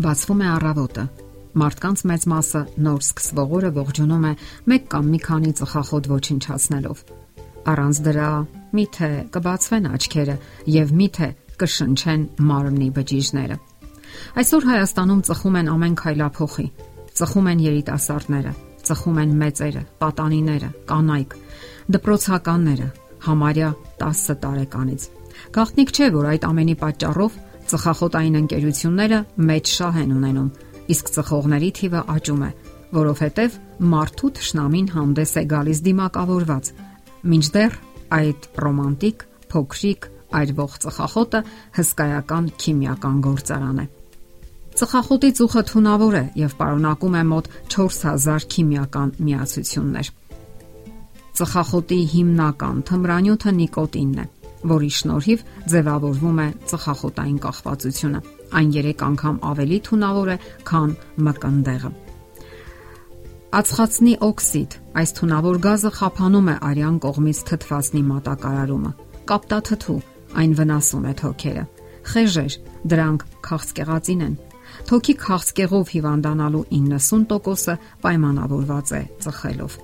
Բացվում է առավոտը։ Մարդկանց մեծ մասը նոր սկսվող օրը ողջունում է մեկ կամ մի քանի ծխախոտ ոչնչացնելով։ Առանց դրա միթե կբացվեն աչքերը եւ միթե կշնչեն մարմնի բջիջները։ Այսօր Հայաստանում ծխում են ամեն քայլափոխի։ Ծխում են երիտասարդները, ծխում են մեծերը, պատանիները, կանայք, դպրոցականները, համարյա 10 տարեկանից։ Գաղտնիք չէ, որ այդ ամենի պատճառով ծխախոտային ընկերությունները մեծ շահ են ունենում, իսկ ծխողների թիվը աճում է, որովհետև մարդու ճշնամին հանդես է գալիս դիմակավորված։ Մինչդեռ այդ ռոմանտիկ, փոքրիկ, այրվող ծխախոտը հսկայական քիմիական գործարան է։ Ծխախոտի ծուխը թունավոր է եւ պարունակում է մոտ 4000 քիմիական միացություններ։ Ծխախոտի հիմնական թմրանյութը նիկոտինն է որի շնորհիվ ձևավորվում է ծխախոտային կախվածությունը։ Այն 3 անգամ ավելի թունավոր է, քան մկնդեղը։ Ածխածնի օքսիդ. Այս թունավոր գազը խափանում է արյան կողմից թթվասնի մատակարարումը։ Կապտաթթու. Այն վնասում է թոքերը։ Խեժեր. Դրանք քաղցկեղածին են։ Թոքի քաղցկեղով հիվանդանալու 90%-ը պայմանավորված է ծխելով։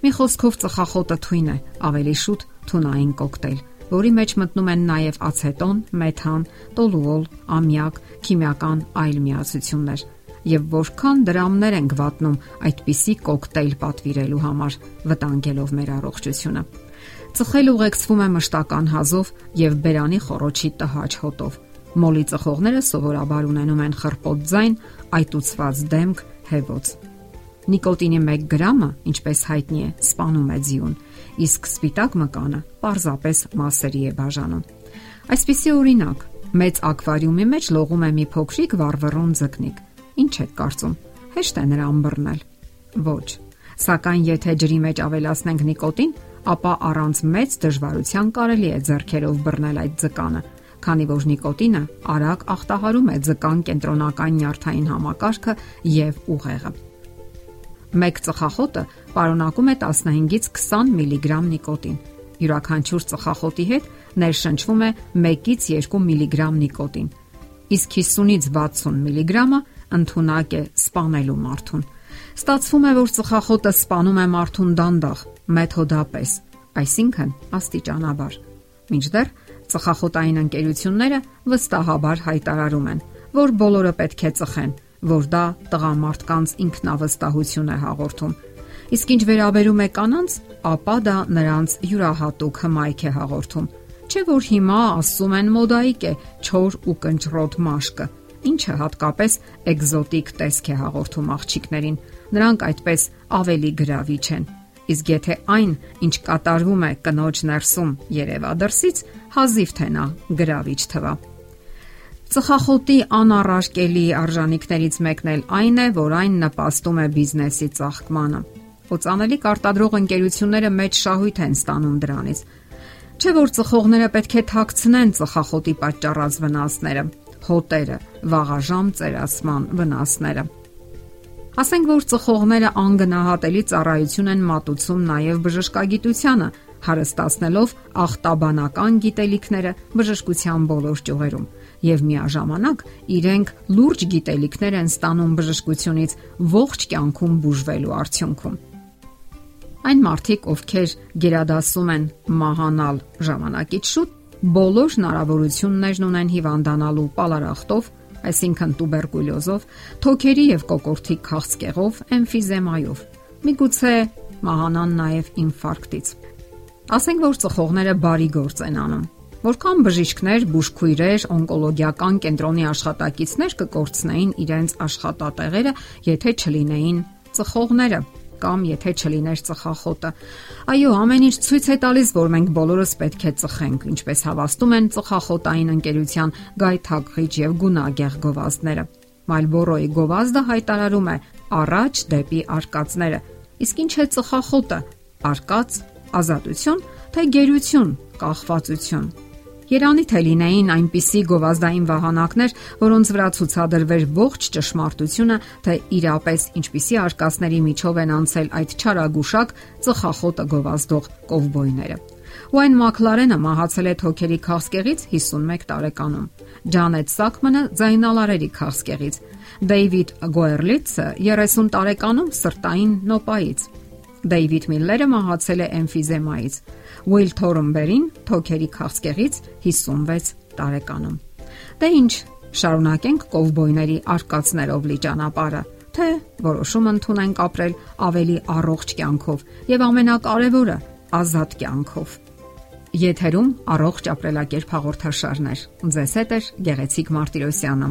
Մի խոսքով ծխախոտը թույն է, ավելի շուտ թունային կոկտեյլ, որի մեջ մտնում են նաև ացետոն, մեթան, տոլուոլ, ամիակ, քիմիական այլ միացություններ եւ որքան դրամներ են գվատնում այդպիսի կոկտեյլ պատվիրելու համար, վտանգելով մեր առողջությունը։ Ծխել ուղեկցվում է մշտական հազով եւ բերանի խորոչի տհաճ հոտով։ Մոլի ծխողները սովորաբար ունենում են խրպոտ ձայն, այտուցված դեմք, հեվոց։ Նիկոտինի 1 գրամը, ինչպես հայտնի է, սպանում է ձիուն, իսկ սպիտակ մկանը պարզապես մասերի է բաժանում։ Այսպիսի օրինակ, մեծ акվարիումի մեջ լողում է մի փոքրիկ վարվռուն ձկնիկ։ Ինչ է կարծում։ Հեշտ է նրան բռնել։ Ոչ։ Սակայն եթե ջրի մեջ ավելացնենք նիկոտին, ապա առանց մեծ դժվարության կարելի է ձեռքերով բռնել այդ ձկանը քանի որ նիկոտինը արագ ախտահարում է ձկան կենտրոնական նյարդային համակարգը եւ ուղեղը։ Մեկ ծխախոտը պարունակում է 15-ից 20 միլիգրամ նիկոտին։ Յուրաքանչյուր ծխախոտի հետ ներշնչվում է 1-ից 2 միլիգրամ նիկոտին։ Իսկ 50-ից 60 միլիգրամը ընդունակ է սպանելու մարդուն։ Ստացվում է, որ ծխախոտը սպանում է մարդուն դանդաղ, մեթոդապես, այսինքն աստիճանաբար։ Մինչդեռ ծխախոտային ընկերությունները վստահաբար հայտարարում են, որ բոլորը պետք է ծխեն, որ դա տղամարդկանց ինքնավստահություն է հաղորդում։ Իսկ ինչ վերաբերում է կանանց, ապա դա նրանց յուրահատուկ հմայք է հաղորդում։ Չէ որ հիմա ասում են մոդայիկ է չոր ու կնճռոտ մաշկը, ինչը հատկապես էկզոտիկ տեսք է հաղորդում աղջիկներին։ Նրանք այդպես ավելի գրավիչ են։ Իսկ եթե այն, ինչ կատարվում է կնոջ ներսում երևա դրսից, հազիվ թե նա գրավիչ թվա։ Ծխախոտի անառարկելի արժանինքներից մեկն էլ այն է, որ այն նպաստում է բիզնեսի ծաղկմանը։ Օծանելիք արտադրող ընկերությունները մեծ շահույթ են ստանում դրանից։ Չէ որ ծխողները պետք է թաքցնեն ծխախոտի պատճառած վնասները, հոտերը, վաղաժամ ծերացման վնասները։ Ասենք որ ծխողները անգնահատելի ծառայություն են մատուցում նաև բժշկագիտությանը, հարստացնելով ախտաբանական գիտելիքները բժշկության բոլոր ճյուղերում եւ միաժամանակ իրենք լուրջ գիտելիքներ են ստանում բժշկությունից ողջ կյանքում բուժվելու արդյունքում։ Այն մարդիկ, ովքեր գերադասում են մահանալ ժամանակից շուտ, բոլոր հնարավորություններն ունեն հիվանդանալու պալարախտով, այսինքն տուբերկուլյոզով, թոքերի եւ կոկորտի քաղցկեղով, էմֆիզեմայով։ Միգուցե մահանան նաև ինֆարկտից։ Ասենք որ ծխողները բարի գործ են անում Որքան բժիշկներ, բուժքույրեր, օնկոլոգիական կենտրոնի աշխատակիցներ կկորցնեին իրենց աշխատատեղերը, եթե չլինեին ծխողները կամ եթե չլիներ ծխախոտը։ Այո, ամեն ինչ ցույց է տալիս, որ մենք բոլորս պետք է ծխենք, ինչպես հավաստում են ծխախոտային ընկերության գայթակղիչ եւ գունագեղ գովազդները։ Մալբորոյի գովազդը հայտարարում է առաջ դեպի արկածները։ Իսկ ինչ է ծխախոտը։ Արկած, ազատություն, թե գերություն, կախվածություն։ Երանի թե լինեին այնպիսի գովազդային վահանակներ, որոնց վրա ցուցադրվեր ողջ ճշմարտությունը, թե իրապես ինչպիսի արկածների միջով են անցել այդ չարագուշակ ծխախոտը գովազդող կովբոյները։ Ուայն Մակլարենը մահացել է թոքերի քաղցկեղից 51 տարեկանում։ Ջանետ Սակմանը ձայնալարերի քաղցկեղից։ Դեյվիդ Գոերլիցը 30 տարեկանում սրտային նոպայից։ Դեյվիդ Միլլերը մահացել է էմֆիզեմայից։ Ուիլ Թորնբերին թոքերի քաղցկեղից 56 տարեկանում։ Դե ինչ, շարունակենք կովբոյների արկածներով լի ճանապարհը, թե որոշում ընդունենք ապրել ավելի առողջ կյանքով եւ ամենակարևորը՝ ազատ կյանքով։ Եթերում առողջ ապրելակերպ հաղորդաշարներ։ Ձեզ հետ է Գեղեցիկ Մարտիրոսյանը։